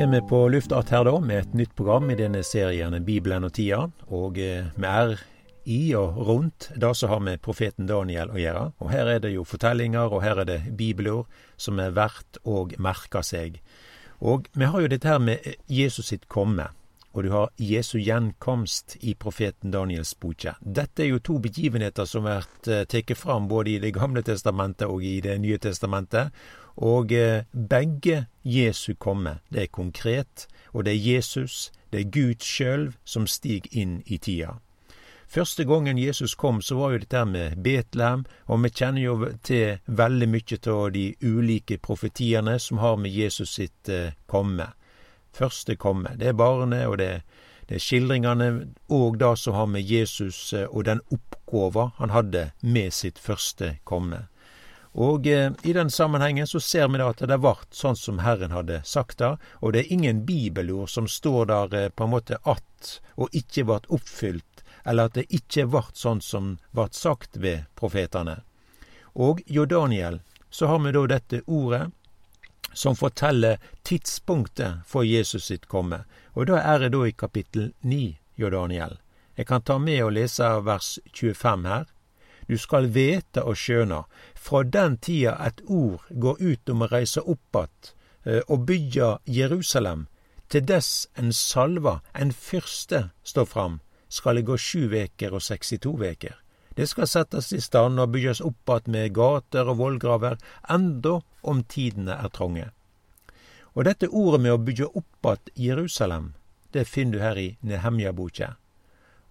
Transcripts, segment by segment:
Er vi på lufta her, da, med et nytt program i denne serien Bibelen og tida. Og eh, vi er i og rundt det som har med profeten Daniel å gjøre. Og her er det jo fortellinger, og her er det bibelord som er verdt å merke seg. Og vi har jo dette her med Jesus sitt komme, og du har Jesu gjenkomst i profeten Daniels boke. Dette er jo to begivenheter som blir eh, tatt fram både i Det gamle testamentet og i Det nye testamentet. Og eh, begge Jesu komme, det er konkret, og det er Jesus, det er Gud sjøl, som stiger inn i tida. Første gangen Jesus kom, så var jo dette med Betlehem, og vi kjenner jo til veldig mye av de ulike profetiene som har med Jesus sitt eh, komme. Første komme. Det er barnet, og det, det er skildringene, og det som har med Jesus eh, og den oppgåva han hadde med sitt første komme. Og eh, i den sammenhengen så ser vi da at det ble sånn som Herren hadde sagt det, og det er ingen bibelord som står der eh, på en måte att og ikke ble oppfylt, eller at det ikke ble sånn som ble sagt ved profetene. Og jo Daniel, så har vi da dette ordet som forteller tidspunktet for Jesus sitt komme, og da er det da i kapittel 9, jo Daniel. Jeg kan ta med og lese vers 25 her. Du skal vete og skjøna, fra den tida et ord går ut om å reise opp att eh, og byggja Jerusalem, til dess en salva, en fyrste, står fram, skal det gå sju veker og 62 veker. Det skal settes i stand og bygges opp att med gater og vollgraver, enda om tidene er trange. Og dette ordet med å bygge opp att Jerusalem, det finner du her i Nehemja-boka.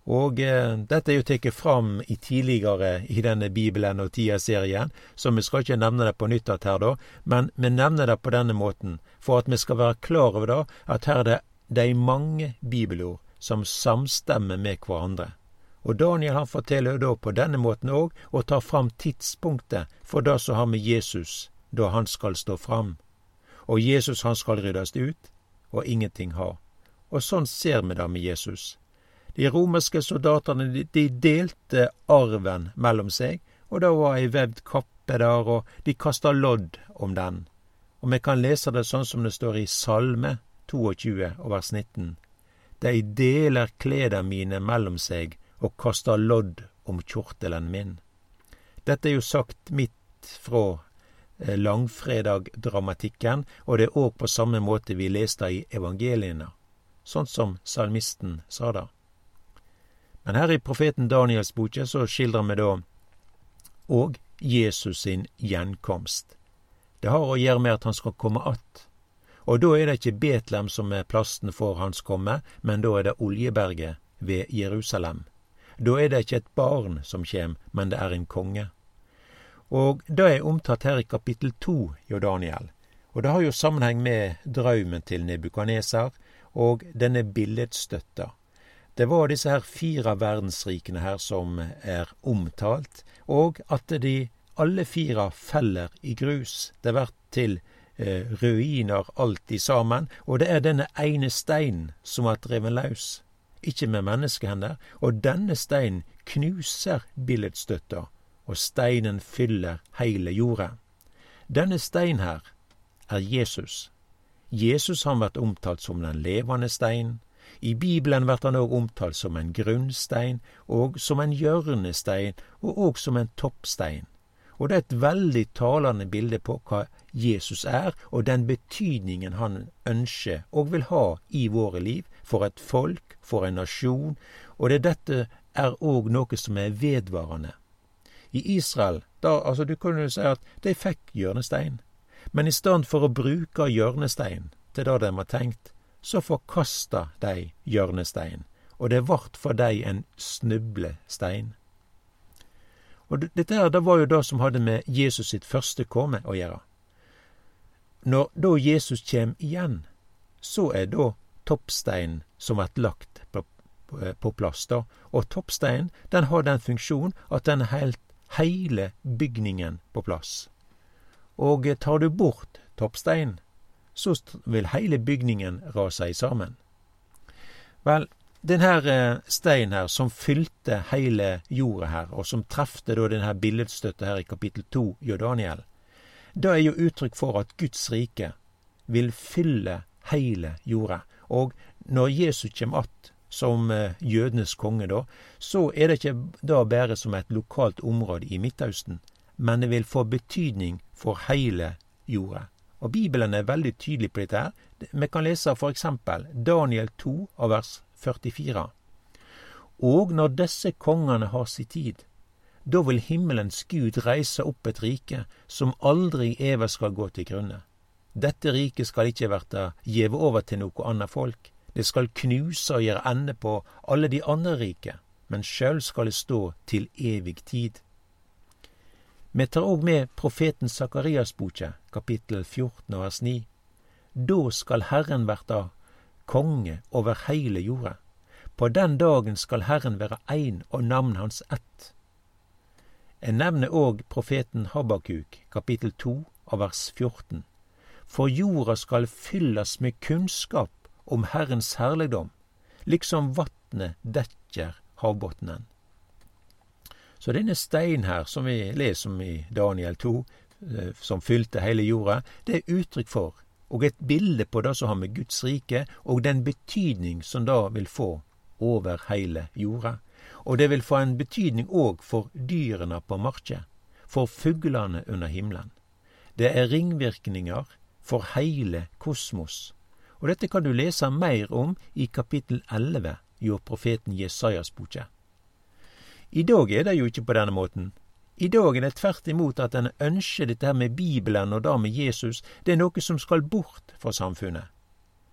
Og eh, dette er jo tatt fram i tidligere i denne Bibelen og Tida-serien, så vi skal ikke nevne det på nytt her, da, men vi nevner det på denne måten for at vi skal være klar over da, at her er det de mange bibelord som samstemmer med hverandre. Og Daniel han forteller da på denne måten òg, og tar fram tidspunktet for det som har med Jesus, da han skal stå fram. Og Jesus han skal ryddes ut, og ingenting ha. Og sånn ser vi det med Jesus. De romerske soldatene de delte arven mellom seg, og det var ei vevd kappe der, og de kasta lodd om den. Og vi kan lese det sånn som det står i Salme 22 og vers 19. De deler kleda mine mellom seg og kaster lodd om kjortelen min. Dette er jo sagt midt fra eh, langfredag-dramatikken, og det er òg på samme måte vi leste i evangeliene, sånn som salmisten sa det. Men her i profeten Daniels boke så skildrer vi da òg Jesus sin gjenkomst. Det har å gjøre med at han skal komme att. Og da er det ikke Betlehem som er plassen for hans komme, men da er det Oljeberget ved Jerusalem. Da er det ikke et barn som kjem, men det er en konge. Og det er omtalt her i kapittel to jo Daniel. Og det har jo sammenheng med draumen til Nebukaneser og denne billedstøtta. Det var disse her fire verdensrikene her som er omtalt, og at de alle fire feller i grus. Det blir til eh, ruiner alt i sammen, og det er denne ene steinen som er drevet løs. Ikke med menneskehender, og denne steinen knuser billedstøtta, og steinen fyller heile jorda. Denne steinen her er Jesus. Jesus har vært omtalt som den levende steinen, i Bibelen blir han òg omtalt som en grunnstein, og som en hjørnestein, og òg som en toppstein. Og det er et veldig talende bilde på hva Jesus er, og den betydningen han ønsker og vil ha i våre liv, for et folk, for en nasjon, og det dette er òg noe som er vedvarende. I Israel, da, altså du kunne jo si at de fikk hjørnestein, men i stedet for å bruke hjørnestein til det de har tenkt, så forkasta de hjørnestein, og det vart for dei en snublestein. Og dette her, det var jo det som hadde med Jesus sitt første komme å gjøre. Når da Jesus kjem igjen, så er da toppsteinen som vert lagt på, på, plass, da. Og toppsteinen, den har den funksjonen at den heilt heile bygningen på plass. Og tar du bort toppsteinen, så vil heile bygningen rase sammen. Vel, denne eh, steinen her, som fylte heile jorda her, og som trefte da den billedstøtta her i kapittel to hjå Daniel, det er jo uttrykk for at Guds rike vil fylle heile jorda. Og når Jesus kommer att som eh, jødenes konge, da, så er det ikke da bare som et lokalt område i Midtøsten, men det vil få betydning for heile jorda. Og Bibelen er veldig tydelig på dette. her. Vi kan lese eksempel Daniel 2 av vers 44. Og når disse kongene har sin tid, da vil himmelens Gud reise opp et rike som aldri evig skal gå til grunne. Dette riket skal ikke verta gjeve over til noe annet folk. Det skal knuse og gjøre ende på alle de andre rike, men sjøl skal det stå til evig tid. Vi tar òg med profeten Sakarias boke, kapittel 14 vers 9. Da skal Herren verta konge over heile jorda. På den dagen skal Herren være ein og navnet hans ett. Jeg nevner òg profeten Habakuk, kapittel 2 og vers 14. For jorda skal fylles med kunnskap om Herrens herligdom, liksom vatnet dekker havbotnen. Så denne steinen her, som vi leser om i Daniel 2, eh, som fylte hele jorda, det er uttrykk for, og et bilde på det som har med Guds rike, og den betydning som da vil få over hele jorda. Og det vil få en betydning òg for dyrene på marka, for fuglene under himmelen. Det er ringvirkninger for heile kosmos. Og dette kan du lese mer om i kapittel 11 i profeten Jesajas boke. I dag er det jo ikke på denne måten. I dag er det tvert imot at en ønsker dette her med Bibelen og da med Jesus, det er noe som skal bort fra samfunnet.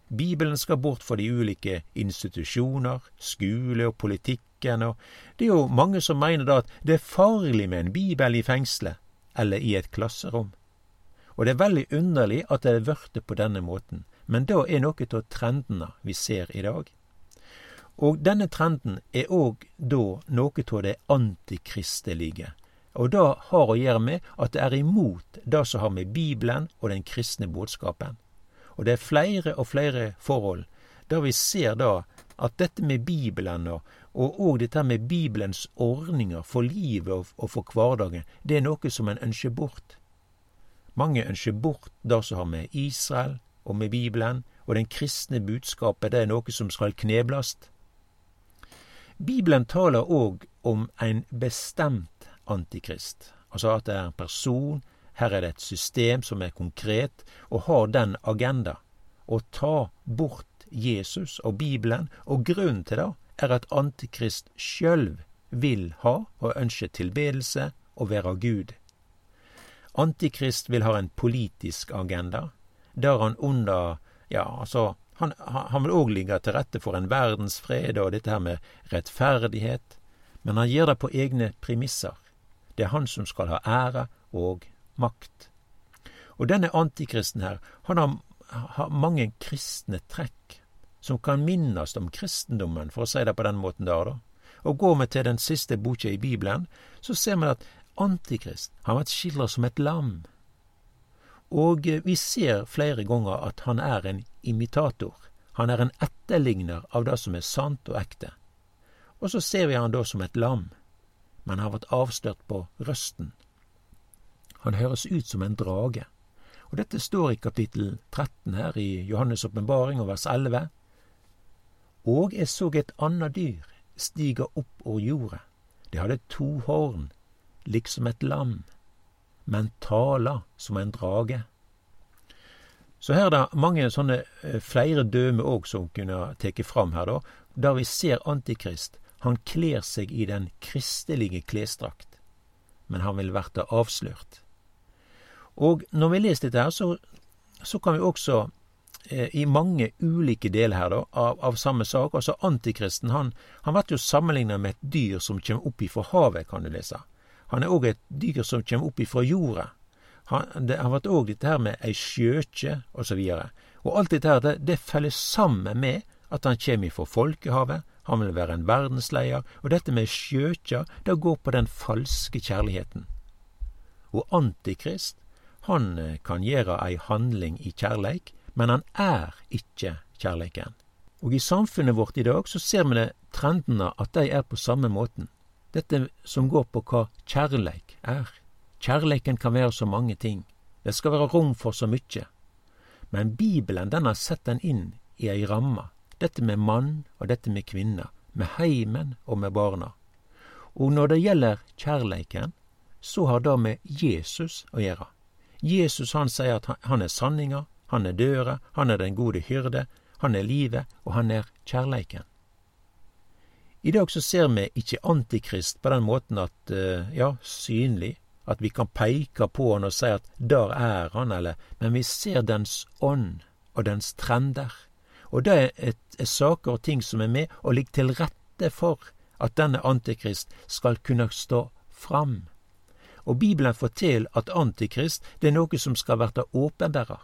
Bibelen skal bort fra de ulike institusjoner, skole og politikken, og det er jo mange som mener da at det er farlig med en bibel i fengselet eller i et klasserom. Og det er veldig underlig at det er blitt på denne måten, men da er noe av trendene vi ser i dag. Og denne trenden er òg da noe av det antikristelige. Og det har å gjøre med at det er imot det som har med Bibelen og den kristne budskapen. Og det er flere og flere forhold der vi ser da at dette med Bibelen og òg dette med Bibelens ordninger for livet og, for hverdagen, det er noe som en ønsker bort. Mange ønsker bort det som har med Israel og med Bibelen, og den kristne budskapet, det er noe som skal kneblast. Bibelen taler òg om en bestemt antikrist, altså at det er en person, her er det et system som er konkret, og har den agenda. Å ta bort Jesus og Bibelen, og grunnen til det er at Antikrist sjølv vil ha og ønsker tilbedelse og være Gud. Antikrist vil ha en politisk agenda, der han under Ja, altså Han, han vil òg ligge til rette for en verdensfred og dette her med rettferdighet, men han gjør det på egne premisser. Det er han som skal ha ære og makt. Og denne antikristen her, han har, har mange kristne trekk som kan minnes om kristendommen, for å si det på den måten der, da. Og går vi til den siste boka i Bibelen, så ser vi at Antikrist har vært skildret som et lam. Og vi ser flere ganger at han er en imitator. Han er en etterligner av det som er sant og ekte. Og så ser vi han da som et lam, men har vært avslørt på røsten. Han høres ut som en drage. Og dette står i kapittel 13 her i Johannes' åpenbaring og vers 11. Og jeg så et annet dyr stige opp over jorda. Det hadde to horn, liksom et lam, men tala som en drage. Så her er det mange sånne eh, flere døme òg som kunne tatt fram her, da, der vi ser Antikrist. Han kler seg i den kristelige klesdrakt, men han vil verte avslørt. Og når vi leser dette her, så, så kan vi også eh, i mange ulike deler her da, av, av samme sak Altså Antikristen han, han blir jo sammenligna med et dyr som kommer opp ifra havet, kan du lese. Han er òg et dyr som kommer opp ifra jorda. Han, det har vært òg dette her med ei skjøkje osv. Og, og alt dette her, det, det feller sammen med at han kommer ifra folkehavet. Han vil være en verdensleier. Og dette med skjøkja, det går på den falske kjærligheten. Og Antikrist, han eh, kan gjøre ei handling i kjærleik, men han er ikke kjærleiken. Og i samfunnet vårt i dag så ser vi det trendene at de er på samme måten. Dette som går på hva kjærleik er. Kjærleiken kan være så mange ting. Det skal være rom for så mykje. Men Bibelen den har sett den inn i ei ramme. Dette med mann og dette med kvinne. Med heimen og med barna. Og når det gjelder kjærleiken, så har det med Jesus å gjøre. Jesus han sier at han er sanninga, han er døra, han er den gode hyrde, han er livet, og han er kjærleiken. I dag så ser vi ikke Antikrist på den måten at, eh, ja, synlig, at vi kan peke på han og si at der er han, eller Men vi ser dens ånd og dens trender. Og det er, et, er saker og ting som er med og ligger til rette for at denne Antikrist skal kunne stå fram. Og Bibelen forteller at Antikrist det er noe som skal være åpenbærer.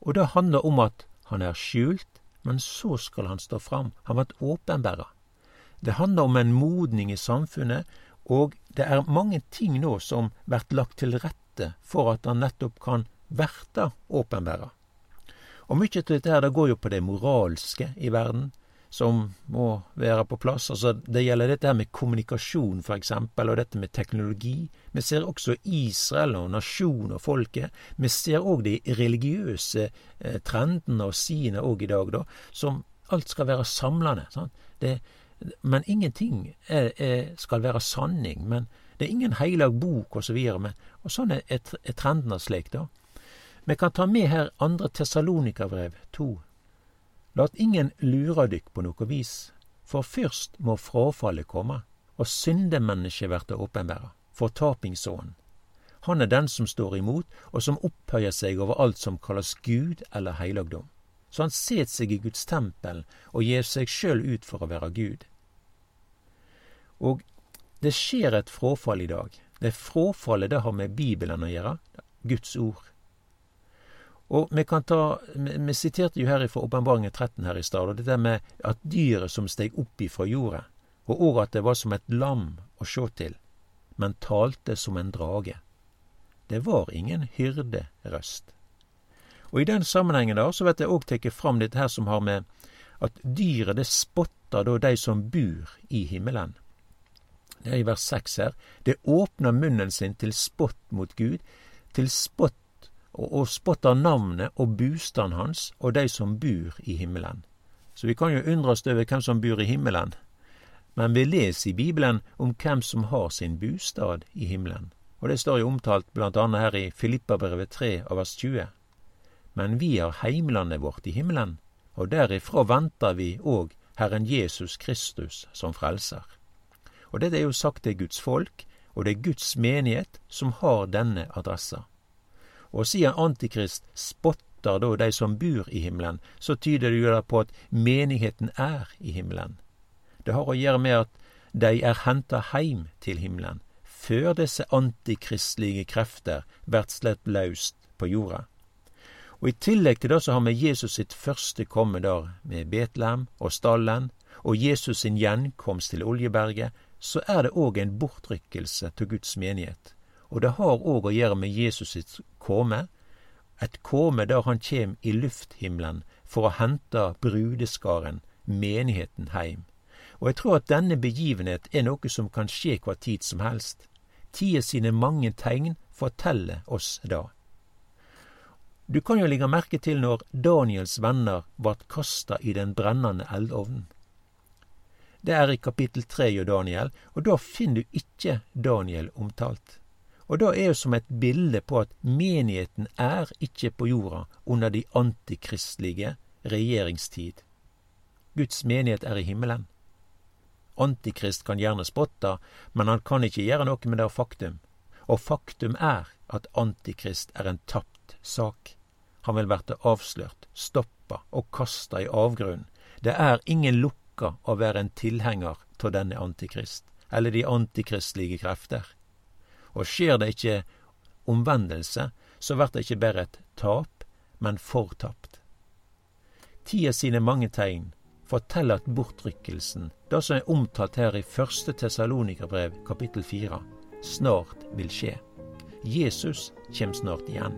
Og det handler om at han er skjult, men så skal han stå fram. Han blir åpenbærer. Det handler om en modning i samfunnet, og det er mange ting nå som blir lagt til rette for at han nettopp kan verte åpenbærer. Og mye av dette her, det går jo på det moralske i verden, som må være på plass. Altså, det gjelder dette her med kommunikasjon, eksempel, og dette med teknologi. Vi ser også Israel og nasjonen og folket. Vi ser òg de religiøse eh, trendene og sidene òg i dag, da, som alt skal være samlende. Det, men ingenting er, er, skal være sanning. Men det er ingen heilag bok, osv. Men og sånn er, er trendene slik, da. Vi kan ta med her andre Tessalonika-brev to Lat ingen lure dykk på noe vis, for først må fråfallet komme, og syndemennesket verte åpenbæra, fortapingsånden. Han er den som står imot, og som opphøyer seg over alt som kalles Gud eller heilagdom. Så han set seg i Guds tempel og gjev seg sjøl ut for å være Gud. Og det skjer et fråfall i dag. Det fråfallet det har med Bibelen å gjøre, Guds ord. Og vi kan ta Vi siterte jo her fra Åpenbaringen 13 her i stad, og det der med at dyret som steg opp ifra jorda, og òg at det var som et lam å sjå til, men talte som en drage. Det var ingen hyrderøst. Og i den sammenhengen da, så vet jeg òg tatt fram dette her som har med at dyret det spotter da de som bor i himmelen. Det er i vers 6 her. Det åpner munnen sin til spott mot Gud, til spott og, og spotter navnet og bustaden hans og de som bor i himmelen. Så vi kan jo undre oss over hvem som bor i himmelen. Men vi leser i Bibelen om hvem som har sin bostad i himmelen. Og det står jo omtalt blant annet her i Filippabrevet 3 av vers 20. Men vi har heimlandet vårt i himmelen, og derifra venter vi òg Herren Jesus Kristus som frelser. Og dette er jo sagt til Guds folk, og det er Guds menighet som har denne adressa. Og siden Antikrist spotter da de som bor i himmelen, så tyder det jo da på at menigheten er i himmelen. Det har å gjøre med at de er henta heim til himmelen, før disse antikristelige krefter blir slett løst på jorda. Og I tillegg til det så har vi Jesus sitt første komme der, med Betlehem og stallen, og Jesus sin gjenkomst til Oljeberget, så er det òg en bortrykkelse til Guds menighet. Og det har òg å gjøre med Jesus sitt komme, et komme der han kjem i lufthimmelen for å hente brudeskaren, menigheten, heim. Og jeg tror at denne begivenhet er noe som kan skje hva tid som helst. Tida sine mange tegn forteller oss da. Du kan jo legge merke til når Daniels venner vart kasta i den brennende eldovnen. Det er i kapittel tre i Daniel, og da finner du ikke Daniel omtalt. Og da er jo som et bilde på at menigheten er ikke på jorda under de antikristelige regjeringstid. Guds menighet er i himmelen. Antikrist kan gjerne spotte, men han kan ikke gjøre noe med det faktum. Og faktum er at Antikrist er en tapt sak. Han vil verte avslørt, stoppa og kasta i avgrunnen. Det er ingen lukka å være en tilhenger av denne Antikrist, eller de antikristelige krefter. Og skjer det ikke omvendelse, så blir det ikke bare et tap, men fortapt. Tida sine mange tegn forteller at bortrykkelsen, det som er omtalt her i første Tessalonikerbrev kapittel fire, snart vil skje. Jesus kjem snart igjen.